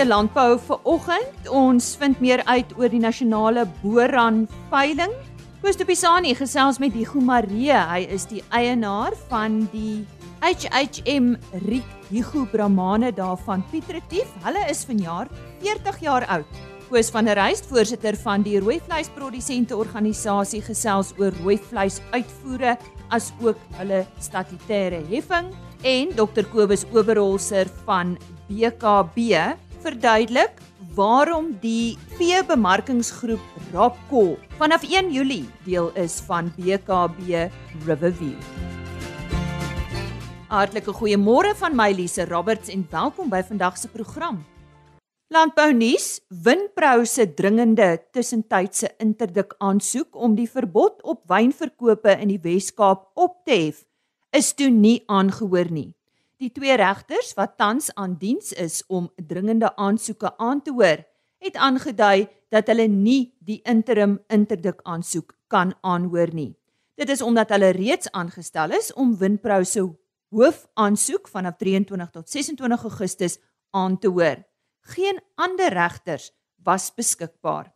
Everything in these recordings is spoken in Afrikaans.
RSG Landbou vir oggend. Ons vind meer uit oor die nasionale boran veiling. Koos de Pisani gesels met Hugo Maree. Hy is die eienaar van die HHM Riek Hugo Bramane daarvan Pietretief. Hulle is vanjaar 40 jaar oud. Koos van der Reis, voorsitter van die rooi vleisprodusente organisasie gesels oor rooi vleis uitvoere as ook hulle statutêre heffing en Dr Kobus Oberholzer van BKB verduidelik waarom die veebemarkingsgroep Rapco vanaf 1 Julie deel is van BKB Riverview. Hartlike goeiemôre van my Lise Roberts en welkom by vandag se program. Landbou nuus: Winpro se dringende tussentydse interdik aansoek om die verbod op wynverkope in die Wes-Kaap op te hef, is toe nie aangehoor nie. Die twee regters wat tans aan diens is om dringende aansoeke aan te hoor, het aangedui dat hulle nie die interim interdik aansoek kan aanhoor nie. Dit is omdat hulle reeds aangestel is om Winpro se hoofaansoek vanaf 23 tot 26 Augustus aan te hoor. Geen ander regters was beskikbaar.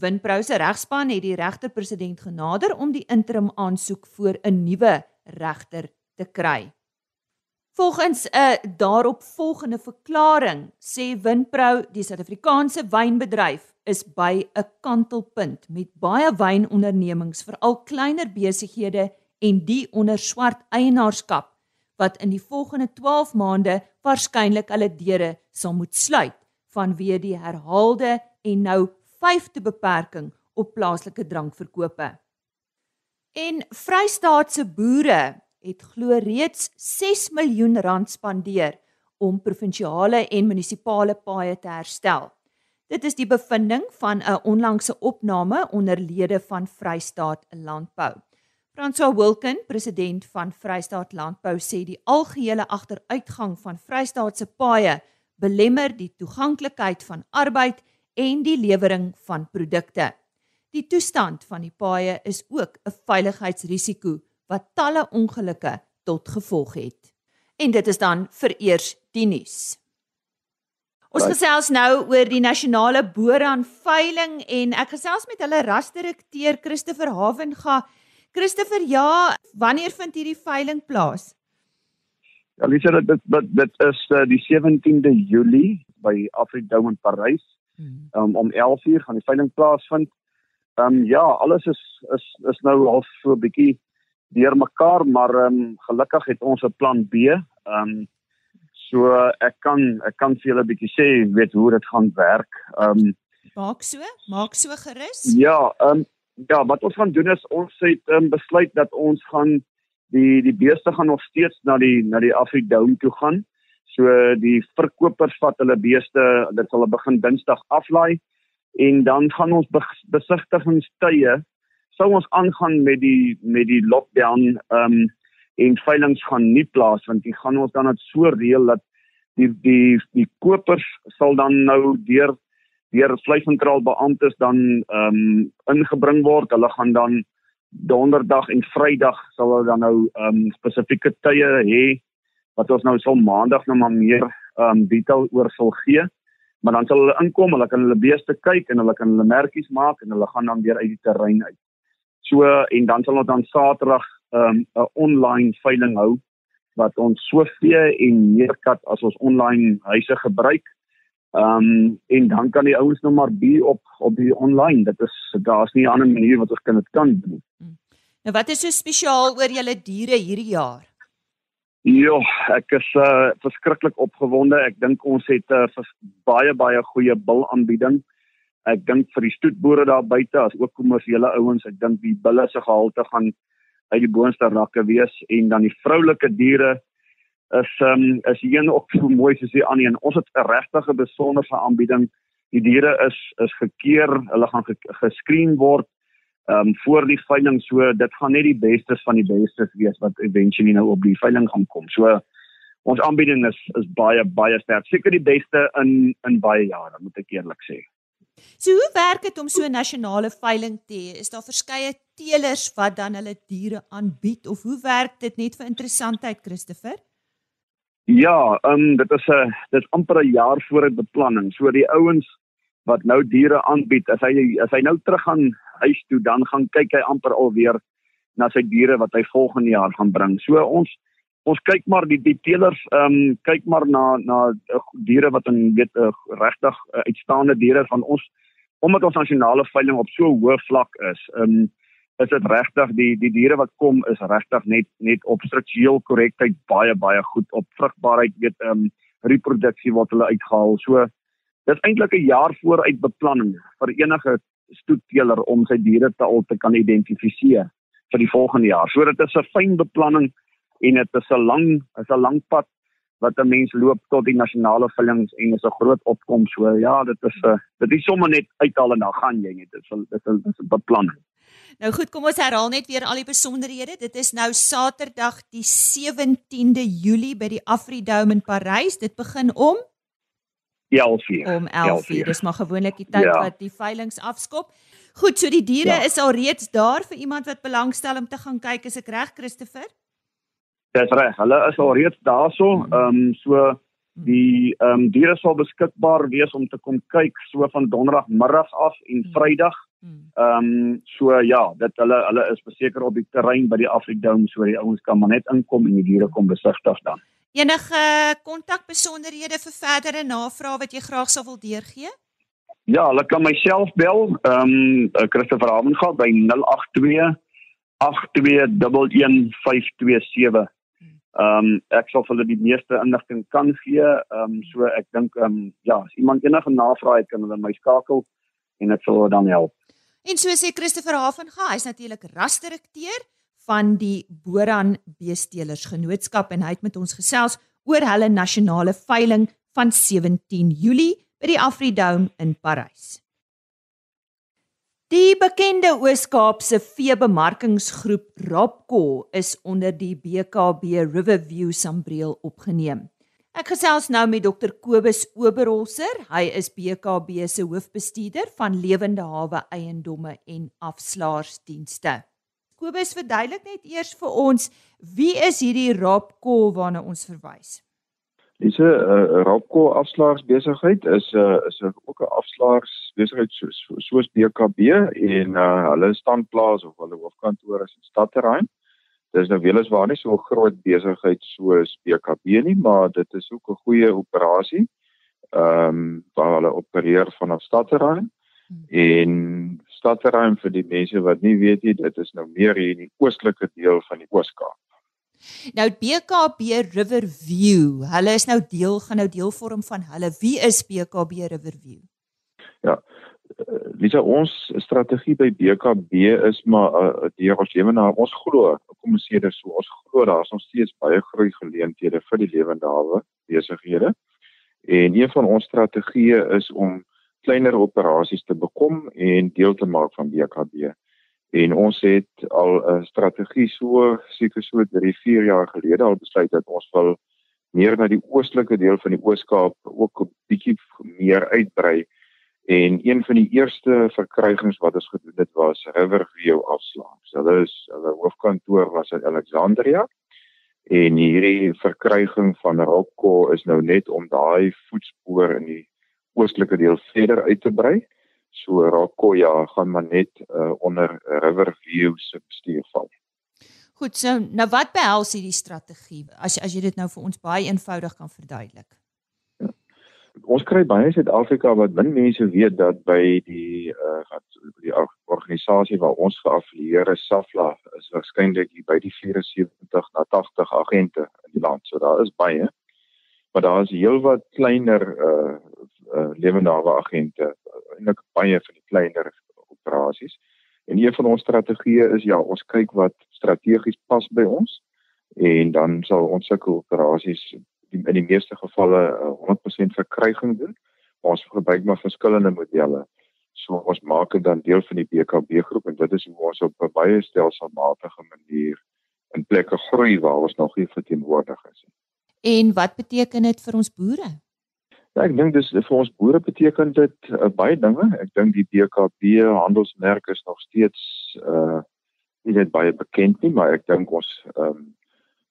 Winpro se regspan het die regter-president genader om die interim aansoek voor 'n nuwe regter te kry. Volgens 'n daaropvolgende verklaring sê Winpro die Suid-Afrikaanse wynbedryf is by 'n kantelpunt met baie wynondernemings, veral kleiner besighede en die onder swart eienaarskap wat in die volgende 12 maande waarskynlik hulle deure sal moet sluit vanweë die herhaalde en nou vyfde beperking op plaaslike drankverkope. En Vrystaatse boere het glo reeds 6 miljoen rand spandeer om provinsiale en munisipale paaie te herstel. Dit is die bevinding van 'n onlangse opname onder lede van Vrystaat Landbou. François Wilken, president van Vrystaat Landbou, sê die algehele agteruitgang van Vrystaat se paaie belemmer die toeganklikheid van arbeid en die lewering van produkte. Die toestand van die paaie is ook 'n veiligheidsrisiko wat talle ongelukke tot gevolg het. En dit is dan vereers die nuus. Ons right. gesels nou oor die nasionale boeraan veiling en ek gesels met hulle rasdirekteur Christopher Havenga. Christopher, ja, wanneer vind hierdie veiling plaas? Ja, Lisa, dit dit dit is uh, die 17de Julie by Afridome in Parys. Hmm. Um, om 11:00 gaan die veiling plaasvind. Ehm um, ja, alles is is is nou al so 'n bietjie deur mekaar, maar ehm um, gelukkig het ons 'n plan B. Ehm um, so ek kan ek kan vir julle 'n bietjie sê weet hoe dit gaan werk. Ehm um, maak so, maak so gerus. Ja, ehm um, ja, wat ons gaan doen is ons het um, besluit dat ons gaan die die beeste gaan nog steeds na die na die Afridome toe gaan. So die verkopers vat hulle beeste, dit sal begin Dinsdag aflaai en dan gaan ons besigtigingstye sou ons aangaan met die met die lockdown ehm um, en veilinge gaan nie plaas want dit gaan ons dan net so reël dat die die die kopers sal dan nou deur deur vleissentraal beamptes dan ehm um, ingebring word. Hulle gaan dan donderdag en vrydag sal hulle dan nou ehm um, spesifieke tye hê wat ons nou sal maandag nou maar meer ehm um, detail oor sal gee. Maar dan sal hulle inkom, hulle kan hulle beeste kyk en hulle kan hulle merkies maak en hulle gaan dan weer uit die terrein uit. So en dan sal ons dan Saterdag 'n um, online veiling hou wat ons soveel en meerkat as ons online huise gebruik. Ehm um, en dan kan die ouens nou maar be op op die online. Dit is daar's nie 'n ander manier wat ons kan dit kan doen. Hmm. Nou wat is so spesiaal oor julle diere hierdie jaar? Ja, ek is uh, verskriklik opgewonde. Ek dink ons het 'n uh, baie baie goeie bil aanbieding. Ek dink vir die stoetboere daar buite as ook kommersiële ouens, ek dink die bulle se gehalte gaan uit die boonste rakke wees en dan die vroulike diere is ehm um, is een ook so mooi soos die ander en ons het 'n regtige besonderse aanbieding. Die diere is is gekeer, hulle gaan geskreen word ehm um, voor die veiling so dit gaan net die bestes van die bestes wees wat eventually nou op die veiling gaan kom. So ons aanbieding is is baie baie sterk. Seker die beste in in baie jare, moet ek eerlik sê. So hoe werk dit om so 'n nasionale veiling te hê? Is daar verskeie teelers wat dan hulle diere aanbied of hoe werk dit net vir interessantheid, Christopher? Ja, ehm um, dit is 'n dit is amper 'n jaar voor die beplanning. So die ouens wat nou diere aanbied, as hy as hy nou terug gaan huis toe, dan gaan kyk hy amper alweer na sy diere wat hy volgende jaar gaan bring. So ons ons kyk maar die die teelers ehm um, kyk maar na na uh, diere wat in weet uh, regtig uh, uitstaande diere van ons omdat ons nasionale veiling op so hoë vlak is. Ehm um, is dit regtig die die diere wat kom is regtig net net op struktureel korrektheid baie baie goed op vrugbaarheid weet ehm um, reproduksie wat hulle uitgehaal. So dis eintlik 'n jaar vooruit beplanning vir enige stoetteler om sy diere te al te kan identifiseer vir die volgende jaar. So dit is 'n fyn beplanning en dit is 'n lang is 'n lang pad wat 'n mens loop tot die nasionale veiling en is 'n groot opkom. So ja, dit is 'n dit is sommer net uithaal en dan gaan jy net. Dit is dit is 'n beplanning. Nou goed, kom ons herhaal net weer al die besonderhede. Dit is nou Saterdag die 17de Julie by die Afridome in Parys. Dit begin om 11:00. Om 11:00. Dis maar gewoonlik die tyd ja. wat die veilinge afskop. Goed, so die diere ja. is al reeds daar vir iemand wat belangstel om te gaan kyk. Is ek reg, Christopher? Dis reg. Hulle is al reeds daarso. Hmm. Ehm um, so die ehm um, diere sal beskikbaar wees om te kom kyk so van donderdagmiddag af en hmm. Vrydag Hmm. Ehm um, so ja, dit hulle hulle is beseker op die terrein by die Afrikdome so die ouens kan maar net inkom en die diere kom besigtig dan. Enige kontakbesonderhede vir verdere navrae wat jy graag sou wil deurgee? Ja, hulle kan myself bel, ehm um, Christopher Amengaard by 082 8211527. Ehm um, ek sal hulle die meeste inligting kan gee. Ehm um, so ek dink ehm um, ja, as iemand enige navrae het kan hulle my skakel en ek sal dan help. En so sê Christopher Havenga, hy's natuurlik rasdirekteur van die Boran Beestelers Genootskap en hy het met ons gesels oor hulle nasionale veiling van 17 Julie by die Afridome in Parys. Die bekende Oos-Kaapse veebemarkingsgroep Rapco is onder die BKB Riverview sambreel opgeneem. Ek gesels nou met Dr Kobus Oberholzer. Hy is BKB se hoofbestuurder van lewende hawe eiendomme en afslaarsdienste. Kobus, verduidelik net eers vir ons, wie is hierdie Rapco waarna ons verwys? Dis 'n uh, Rapco afslaarsbesigheid is 'n uh, is 'n ook 'n afslaarsbesigheid soos soos BKB en uh, hulle standplaas of hulle hoofkantoor is in Stadterrein. Dis nou weliswaar nie so 'n groot besigheid soos BKB nie, maar dit is ook 'n goeie operasie. Ehm um, waar hulle opereer vanaf Stadterrein hmm. en Stadterrein vir die mense wat nie weet nie, dit is nou meer hier in die oostelike deel van die Oos-Kaap. Nou BKB Riverview, hulle is nou deel gaan nou deel vorm van hulle. Wie is BKB Riverview? Ja, Lisa ons strategie by BKB is maar uh, deur ons lewende ons glo kom ons sê dit so ons glo daar is nog steeds baie groei geleenthede vir die lewende hawe besighede en een van ons strategieë is om kleiner operasies te bekom en deel te maak van BKB en ons het al 'n strategie so seker so 3 4 jaar gelede al besluit dat ons wil meer na die oostelike deel van die Oos-Kaap ook 'n bietjie meer uitbrei En een van die eerste verkrygings wat ons gedoen het was Riverview afslaag. So hulle is hulle hoofkantoor was in Alexandria en hierdie verkryging van Rocco is nou net om daai voetspoor in die oostelike deel verder uit te brei. So Rocco ja, gaan maar net uh, onder Riverview se bestuur val. Goed, so nou wat behels hierdie strategie? As as jy dit nou vir ons baie eenvoudig kan verduidelik ons kry baie in Suid-Afrika wat min mense weet dat by die uh die organisasie waar ons geaffilieer is SAFLA is waarskynlik by die 74 na 80 agente in die land. So daar is baie. Maar daar is heelwat kleiner uh, uh lewendawe agente, eintlik baie van die kleiner operasies. En een van ons strategieë is ja, ons kyk wat strategies pas by ons en dan sal ons sulke operasies die, in die meeste gevalle uh, 100% verkryging doen. Maar ons gebruik maar verskillende modelle. So ons maak dit dan deel van die BKB groep en dit is hoe ons op 'n baie stelselmatige manier in plekke groei waar ons nog nie verteenwoordig is nie. En wat beteken dit vir ons boere? Ja, ek dink dis vir ons boere beteken dit uh, baie dinge. Ek dink die BKB handelsmerk is nog steeds uh nie net baie bekend nie, maar ek dink ons ehm um,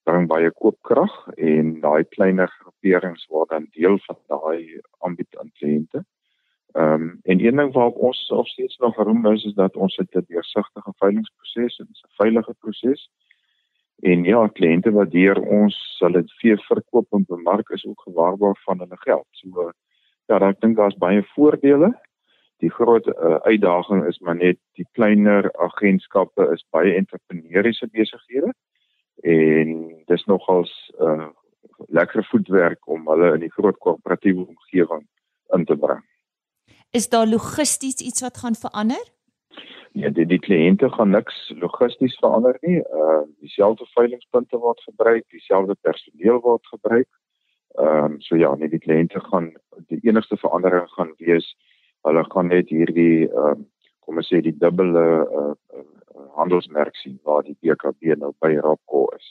bring baie koopkrag en daai kleiner groeperings word dan deel van daai aanbod aan kliënte. Ehm um, en een ding waarop ons nog steeds nog geroem is is dat ons het 'n deursigtige veilingproses en 'n veilige proses. En ja, kliënte wat deur ons hulle vee verkoop en bemark is ook gewaarborg van hulle geld. So ja, ek dink daar's baie voordele. Die groot uh, uitdaging is maar net die kleiner agentskappe is baie entrepreneuriese besighede en dis nogals uh, lekker voetwerk om hulle in die groot korporatiewe omgewing in te bring. Is daar logisties iets wat gaan verander? Ja, die die kliënte gaan niks logisties verander nie. Uh dieselfde veilingpunte word gebruik, dieselfde personeel word gebruik. Ehm um, so ja, net die kliënte gaan die enigste verandering gaan wees hulle gaan net hierdie ehm um, kom ons sê die dubbele uh, uh handelsmerk sien waar die BKB nou by Rapco is.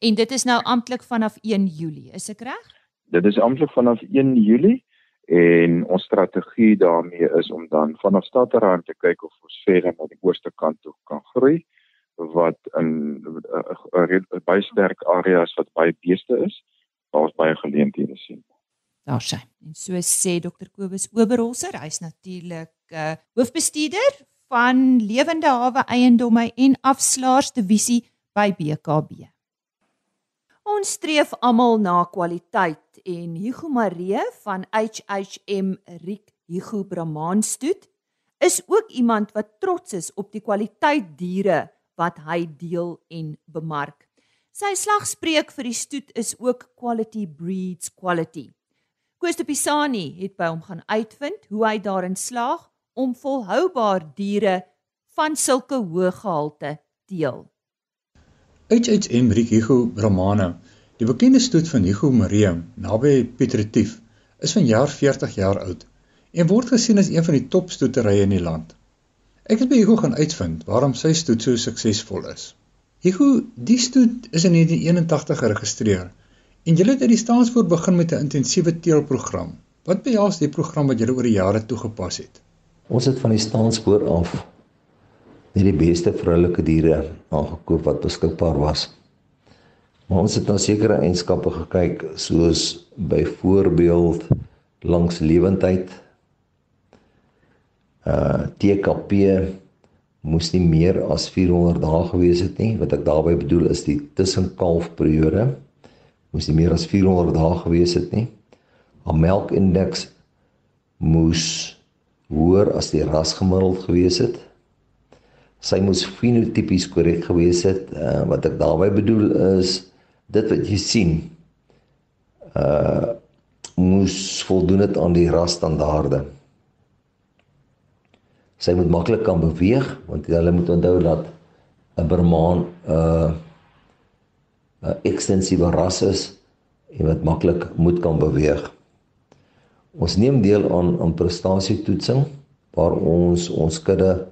En dit is nou amptelik vanaf 1 Julie, is ek reg? Dit is amptelik vanaf 1 Julie en ons strategie daarmee is om dan vanaf Stadterrand te kyk of ons verder na die ooste kant toe kan groei wat in uh, uh, baie sterk areas wat baie beeste is waar ons baie geleenthede sien. Daar sê. En so sê Dr Kobus Oberholzer, hy's natuurlik uh, hoofbestuurder van lewende hawe eiendomme en afslaers divisie by BKB. Ons streef almal na kwaliteit en Hugo Maree van HHM Riek Hugo Brahmanstoet is ook iemand wat trots is op die kwaliteit diere wat hy deel en bemark. Sy slagspreuk vir die stoet is ook quality breeds quality. Koos de Pisani het by hom gaan uitvind hoe hy daarin slaag om volhoubaar diere van sulke hoë gehalte deel. HHM Riek Hugo Brahmane Die bekende stoet van Hugo Mariam naby Pietretief is van jaar 40 jaar oud en word gesien as een van die top stoeterye in die land. Ek het by Hugo gaan uitvind waarom sy stoet so suksesvol is. Hugo, die stoet is in 1981 geregistreer en julle het uit die staansvoor begin met 'n intensiewe teelprogram. Wat behels die program wat julle oor die jare toegepas het? Ons het van die staansvoor af net die beste vroulike diere aangekoop wat beskikbaar was. Maar ons het na sekere eienskappe gekyk soos byvoorbeeld langs lewendheid. Uh TKP moes nie meer as 400 dae gewees het nie. Wat ek daarmee bedoel is die tussenkalfperiode moes nie meer as 400 dae gewees het nie. Haar melkindeks moes hoër as die ras gemiddeld gewees het. Sy moes fenotipies korrek gewees het. Uh, wat ek daarmee bedoel is dit wat jy sien uh moes voldoen het aan die rasstandaarde. Sy moet maklik kan beweeg want hulle moet onthou dat 'n Bermaan uh 'n ekstensiewe ras is en wat maklik moet kan beweeg. Ons neem deel aan aan prestasietoetsing waar ons ons kudde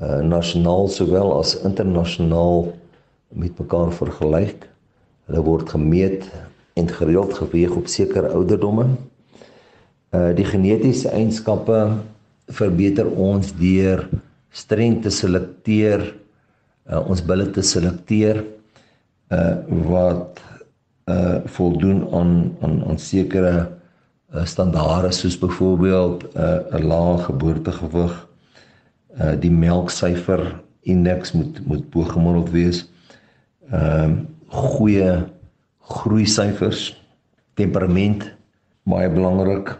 uh nasionaal sowel as internasionaal met mekaar vergelyk Hulle word gemeet en gereeld geweeg op sekere ouderdomme. Uh die genetiese eienskappe verbeter ons deur streng te selekteer, uh ons bulle te selekteer uh wat uh voldoen aan aan aan sekere uh, standaarde soos byvoorbeeld 'n uh, lae geboortegewig. Uh die melksyfer indeks moet moet bo gemiddeld wees. Ehm uh, goeie groei syfers, temperament baie belangrik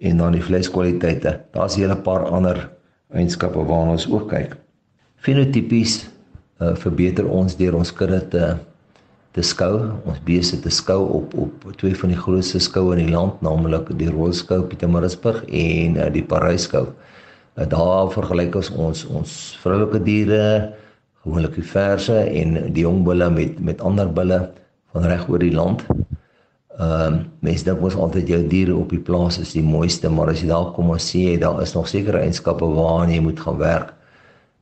en dan die vleiskwaliteite. Daar's hele paar ander eienskappe waarna ons ook kyk. Fenotipies uh, verbeter ons deur ons kudde te te skou, ons beeste te skou op op twee van die grootste skoue in die land, naamlik die Royal Pietermaritzburg en uh, die Parys skou. Uh, daar vergelyk ons ons vroulike diere gewoonlik die verse en die jong bulle met met ander bulle van reg oor die land. Ehm uh, mense dink mos altyd jou diere op die plaas is die mooiste, maar as jy daar kom en sien jy daar is nog sekere eienskappe waaraan jy moet gaan werk.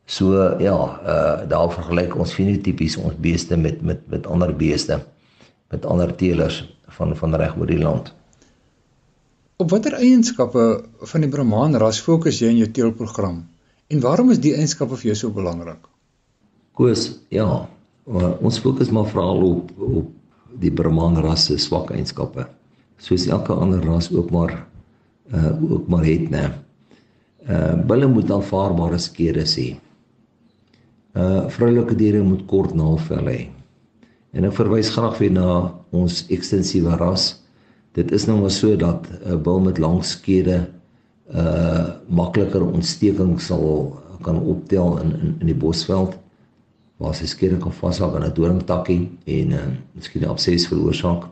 So ja, uh, daar vergelyk ons fenotipies ons beeste met met met ander beeste met ander teelers van van reg oor die land. Op watter eienskappe van die Brahman ras fokus jy in jou teelprogram? En waarom is die eienskappe vir jou so belangrik? Koos, ja, Uh, ons fokus maar veral op op die Brahman ras se swak eienskappe. Soos elke ander ras ook maar uh ook maar het, né? Uh bulle moet aanvaarbare skede hê. Uh vroulike diere moet kort naalvel hê. En ek verwys graag weer na ons ekstensiewe ras. Dit is nou maar so dat 'n uh, bul met lang skede uh makliker ontsteking sal kan optel in in in die bosveld waar sy skede kan vashou aan 'n doringtakkie en uh miskien 'n abses veroorsaak.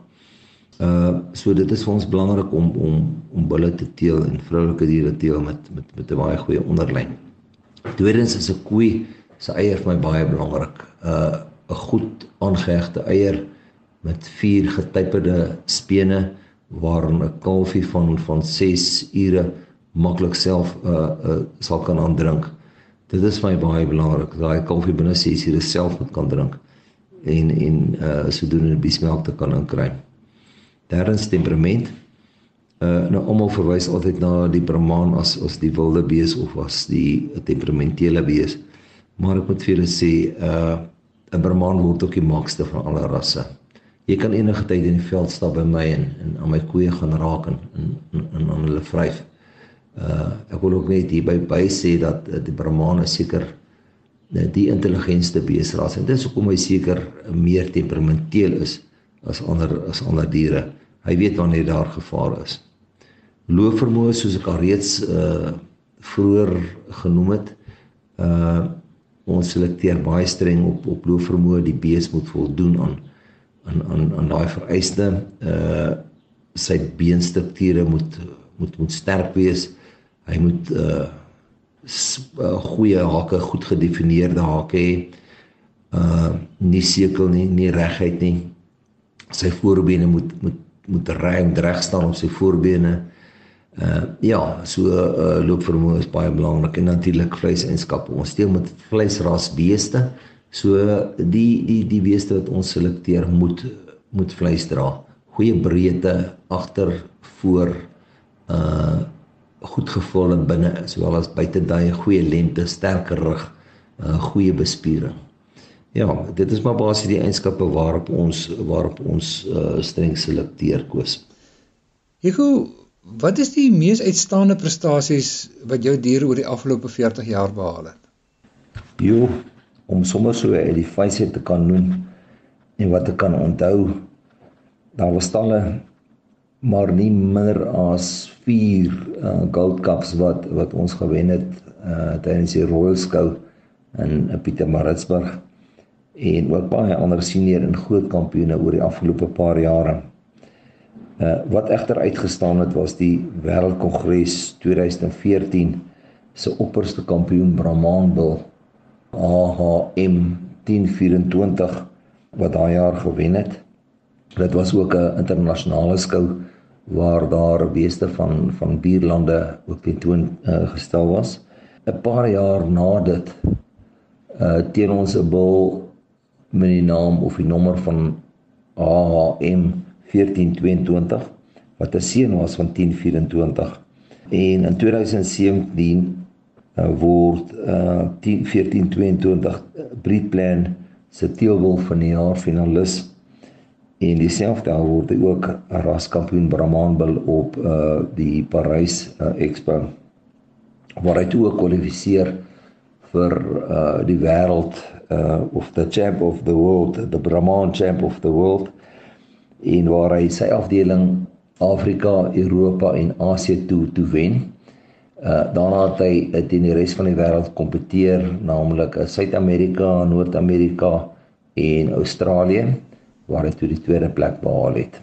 Uh so dit is vir ons belangrik om om om bulle te teel en vroulike diere te teel met met met 'n baie goeie onderlyn. Tweedens is 'n koei se eier vir my baie belangrik. Uh 'n goed aangehegte eier met vier getypede spene waarin 'n kalfie van van 6 ure maklik self uh uh sal kan aandrink. Dit is my baie belangrik daai koffie binne 6 ure self moet kan drink en en uh sodoende biesmelk te kan inkry. Derdens temperament. Uh nou almal verwys altyd na die Brahman as as die wilde bees of as die temperamentele bees. Maar ek moet vir julle sê uh 'n Brahman word ook die makste van alle rasse. Jy kan enige tyd in die veld stap by my en, en aan my koeie gaan raak en en aan hulle vryf. Uh ek wil ook net hierby by sê dat uh, die Brahmane seker uh, die intelligentste beesras en dit is hoekom hy seker meer temperamenteel is as ander as ander diere. Hy weet wanneer daar gevaar is. Loofvermoë soos ek al reeds uh vroeër genoem het, uh ons selekteer baie streng op op loofvermoë. Die bees moet voldoen aan aan aan aan daai vereiste uh sy beenstrukture moet moet moet sterk wees. Hy moet uh, uh goeie hake, goed gedefinieerde hake hê. Uh nie sekel nie, nie reguit nie. Sy voorbene moet moet moet reg reg staan op sy voorbene. Uh ja, so uh loopvermoë is baie belangrik en natuurlik vleiseienskappe. Ons steel met vleisras beeste. So die die die beeste wat ons selekteer moet moet vleis dra. Goeie breedte agter voor uh goed gevul en binne sowel as buite daai goeie lente, sterker rug, uh, goeie bespiering. Ja, dit is maar basies die eienskappe waarop ons waarop ons uh, streng selekteer koes. Hugo, wat is die mees uitstaande prestasies wat jou diere oor die afgelope 40 jaar behaal het? Jo, om sommer so uit die feite te kan noem en wat ek kan onthou, daar was talle maar nie minder as 4 uh, Gold Cups wat wat ons gewen het uh, tydens die Royal Skou in uh, Pietermaritzburg en ook baie ander senior en groot kampioene oor die afgelope paar jare. Uh, wat egter uitgestaan het was die Wêreldkongres 2014 se opperste kampioen Brahman Bull AHM 1024 wat daai jaar gewen het. Dit was ook 'n internasionale skou waar daar beeste van van buurlande ook tentoon uh, gestel was. 'n Paar jaar na dit uh teen ons 'n bil met die naam of die nommer van AHM 1422 wat 'n seun was van 1024 en in 2017 uh, word uh 10 1422 breedplan se teelwil van die jaar finalis En dieselfde al word hy ook raskampioen Brahmanbil op uh die Parys uh, Expo waar hy toe kwalifiseer vir uh die wêreld uh of the champ of the world, the Brahman champ of the world en waar hy sy afdeling Afrika, Europa en Asië toe toe wen. Uh daarna het hy teen die res van die wêreld kompeteer, naamlik in Suid-Amerika, Noord-Amerika en Australië waar hy toe die tweede plek behaal het.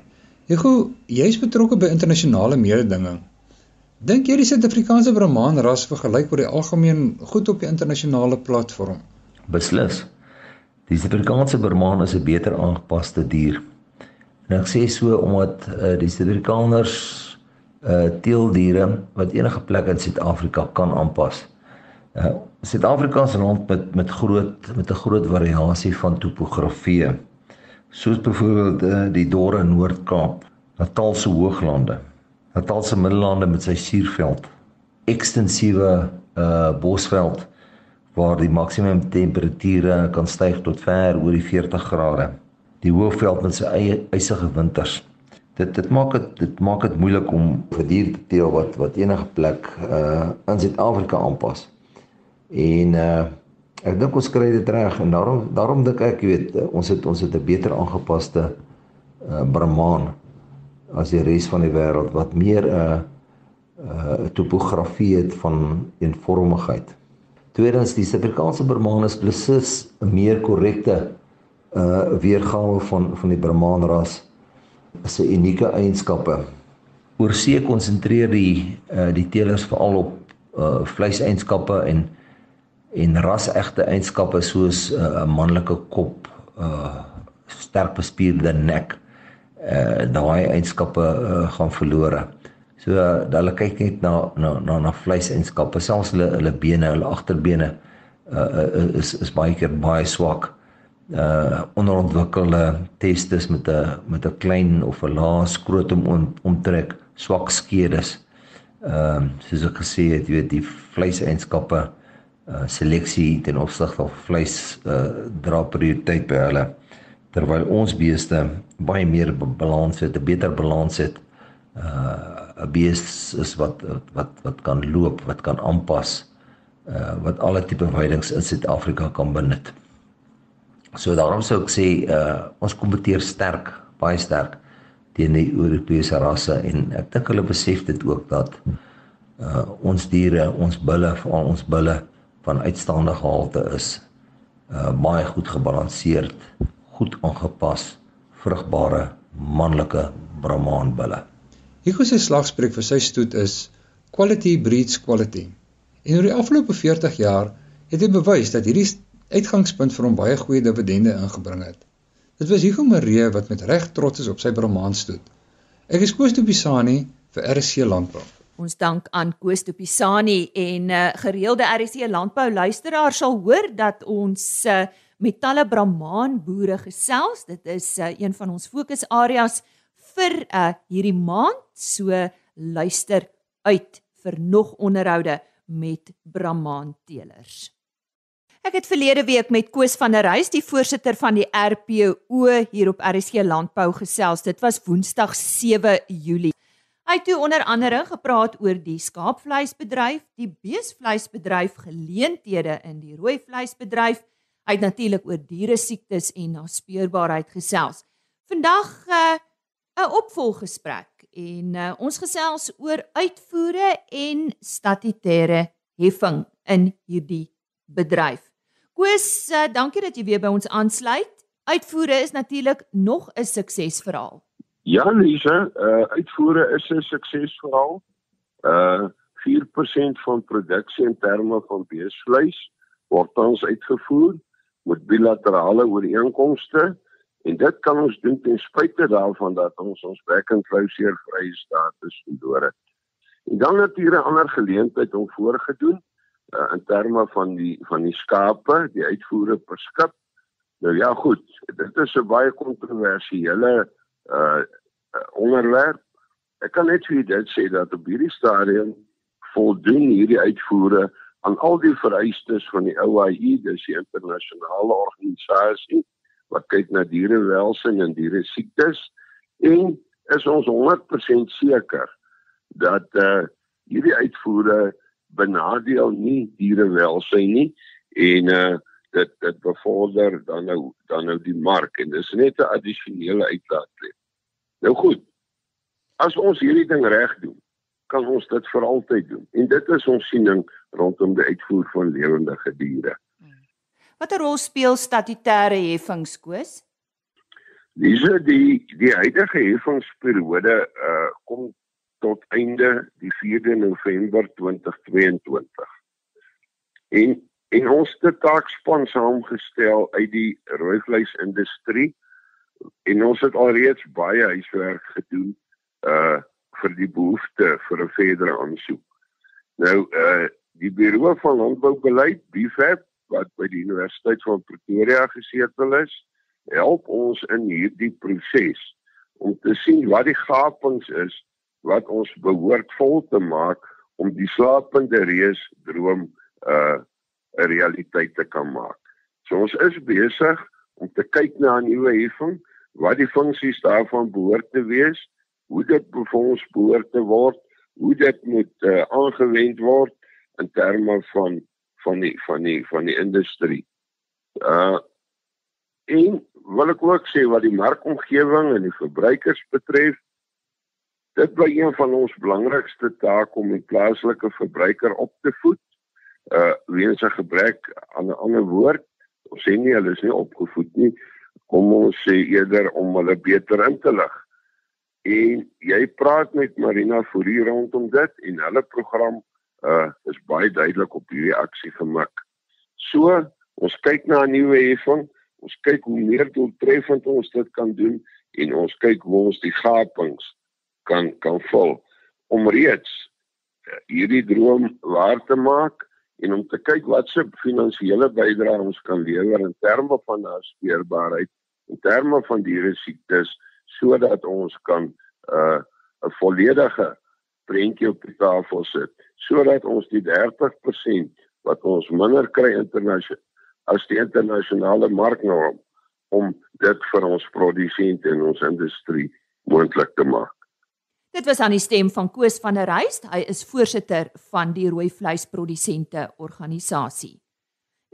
Hugo, jy's betrokke by internasionale mededinging. Dink jy die Suid-Afrikaanse Brahman ras vergelyk word die algemeen goed op die internasionale platform? Beslis. Die Suid-Afrikaanse Brahman is 'n beter aangepaste dier. En ek sê so omdat uh, die Suid-Afrikaners uh teeldiere wat enige plek in Suid-Afrika kan aanpas. Uh Suid-Afrika is 'n land met met groot met 'n groot variasie van topografie soos byvoorbeeld uh, die dorre Noord-Kaap, Natalse hooglande, Natalse middellande met sy suurveld, ekstensiewe uh bosveld waar die maksimum temperature kan styg tot ver oor die 40 grade. Die Hoëveld met sy eie ysige winters. Dit dit maak dit dit maak dit moeilik om vir diere te teel wat wat enige plek uh in Suid-Afrika aanpas. En uh ek dink ons kry dit reg en daarom daarom dink ek jy weet ons het ons het 'n beter aangepaste uh Brahman as die res van die wêreld wat meer 'n uh, uh topografie het van eenvormigheid. Tweedens die Suid-Afrikaanse Brahman is beslis 'n meer korrekte uh weergawe van van die Brahman ras se unieke eienskappe. Oorsee konsentreer die uh die teelers veral op uh vleiseienskappe en en rasegte eienskappe soos 'n uh, manlike kop, uh sterk bespierde nek. Uh daai eienskappe uh, gaan verlore. So uh, hulle kyk net na na na, na vleiseienskappe, selfs hulle hulle bene, hulle agterbene uh, is is baie keer baie swak. Uh onderontwikkelde testes met 'n met 'n klein of 'n lae skrotum on, omtrek, swak skedes. Ehm uh, soos ek gesê het, jy weet die vleiseienskappe uh seleksie ten opsigte van vleis uh dra prioriteit by hulle terwyl ons beeste baie meer balans het, 'n beter balans het. Uh 'n bees is wat wat wat kan loop, wat kan aanpas, uh wat alle tipe veidings in Suid-Afrika kan benut. So daarom sou ek sê uh ons kompeteer sterk, baie sterk teen die Europese rasse en ek dink hulle besef dit ook dat uh ons diere, ons bulle, veral ons bulle van uitstaande gehalte is uh baie goed gebalanseerd, goed aangepas, vrugbare manlike Brahman bulle. Hugo se slagspreuk vir sy stoet is quality breeds quality. En oor die afgelope 40 jaar het hy bewys dat hierdie uitgangspunt vir hom baie goeie dividende ingebring het. Dit was Hugo Maree wat met reg trots is op sy Brahman stoet. Ek is Koos de Pisani vir RC Landbou. Ons dank aan Koos de Pisani en uh, gereelde RC Landbou luisteraars sal hoor dat ons uh, met talle Brahman boere gesels. Dit is uh, een van ons fokusareas vir uh, hierdie maand. So luister uit vir nog onderhoude met Brahman teelers. Ek het verlede week met Koos van der Reis, die voorsitter van die RPO hier op RSG Landbou gesels. Dit was Woensdag 7 Julie. Hy het toe onder andere gepraat oor die skaapvleisbedryf, die beesvleisbedryf, geleenthede in die rooi vleisbedryf. Hy het natuurlik oor diere siektes en naspeurbaarheid gesels. Vandag uh, 'n opvolggesprek en uh, ons gesels oor uitvoere en statutêre heffing in hierdie bedryf. Koos, uh, dankie dat jy weer by ons aansluit. Uitvoere is natuurlik nog 'n suksesverhaal. Ja, Lisa, uh, uitvoere is 'n suksesverhaal. Uh 4% van produksie in terme van beesvleis word tans uitgevoer met bilaterale ooreenkomste En dit kan ons doen ten spyte daarvan dat ons ons closure vrye status verloor het. En dan hier 'n ander geleentheid om voorgedoen uh, in terme van die van die skape, die uitvoere per skip. Nou ja, goed, dit is 'n baie kontroversiële uh onderwerp. Ek kan net vir dit sê dat op hierdie stadium voldoen hierdie uitvoere aan al die vereistes van die OIE, dis die internasionale organisasie wat kyk na dierewelsyn en diere siektes en is ons 100% seker dat uh, hierdie uitvoere benadeel nie dierewelsyn nie en uh, dit dit bevorder dan nou dan nou die mark en dis net 'n addisionele uitlaatklep. Nou goed. As ons hierdie ding reg doen, kan ons dit vir altyd doen. En dit is ons siening rondom die uitvoer van lewende diere. Watter rol speel statutêre heffings koes? Dis die die huidige heffingsperiode uh kom tot einde die 4de November 2022. En en ons het taakspan saamgestel uit die rooivleisindustrie en ons het alreeds baie huiswerk gedoen uh vir die behoefte vir 'n verdere aansoek. Nou uh die Buro van Landboubeleid, BFAP wat by die Universiteit van Pretoria gesetel is, help ons in hierdie proses om te sien wat die gapings is wat ons behoort vol te maak om die slapende reus droom uh 'n realiteit te kan maak. So ons is besig om te kyk na 'n nuwe heffing, wat die funksies daarvan behoort te wees, hoe dit befonds behoort te word, hoe dit moet uh, aangewend word in terme van van die van die van die industrie. Uh en wil ek ook sê wat die markomgewing en die verbruikers betref, dit bly een van ons belangrikste take om die plaaslike verbruiker op te voed. Uh weens 'n gebrek aan 'n ander woord, ons sê nie hulle is nie opgevoed nie, kom ons sê eerder om hulle beter in te lig. En jy praat met Marina Fourie rondom dit en hulle program uh is baie duidelik op hierdie aksie gemik. So, ons kyk na 'n nuwe heffing, ons kyk hoe meer doeltreffend ons dit kan doen en ons kyk hoe ons die gapings kan kan vul om reeds uh, hierdie droom waar te maak en om te kyk wat se finansiële bydrae ons kan lewer in terme van aanspeurbaarheid in terme van diere siektes sodat ons kan 'n uh, 'n volledige prentjie op die tafel sit sodat ons die 30% wat ons minder kry internasionaal as die internasionale marknorm om dit vir ons produsente en ons industrie moontlik te maak. Dit was aan die stem van Koos van der Rys. Hy is voorsitter van die rooi vleisprodusente organisasie.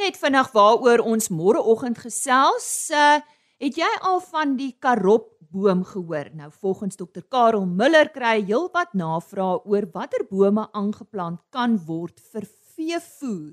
Net vinnig waaroor ons môreoggend gesels, uh, het jy al van die karopboom gehoor? Nou volgens Dr Karel Miller kry hy heelwat navrae oor watter bome aangeplant kan word vir veevoer.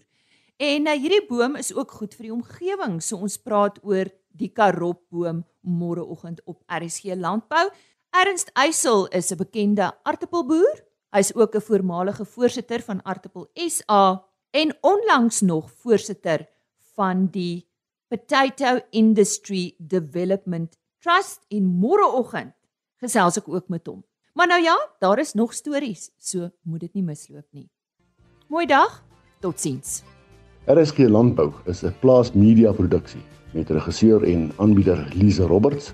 En uh, hierdie boom is ook goed vir die omgewing. So ons praat oor die karopboom môreoggend op RSG Landbou. Ernst Eysel is 'n bekende aartappelboer. Hy's ook 'n voormalige voorsitter van Aartappel SA en onlangs nog voorsitter van die Potato Industry Development Trust in môreoggend gesels ek ook met hom. Maar nou ja, daar is nog stories, so moet dit nie misloop nie. Mooi dag. Totsiens. RSG Landbou is 'n plaas media produksie met regisseur en aanbieder Lize Roberts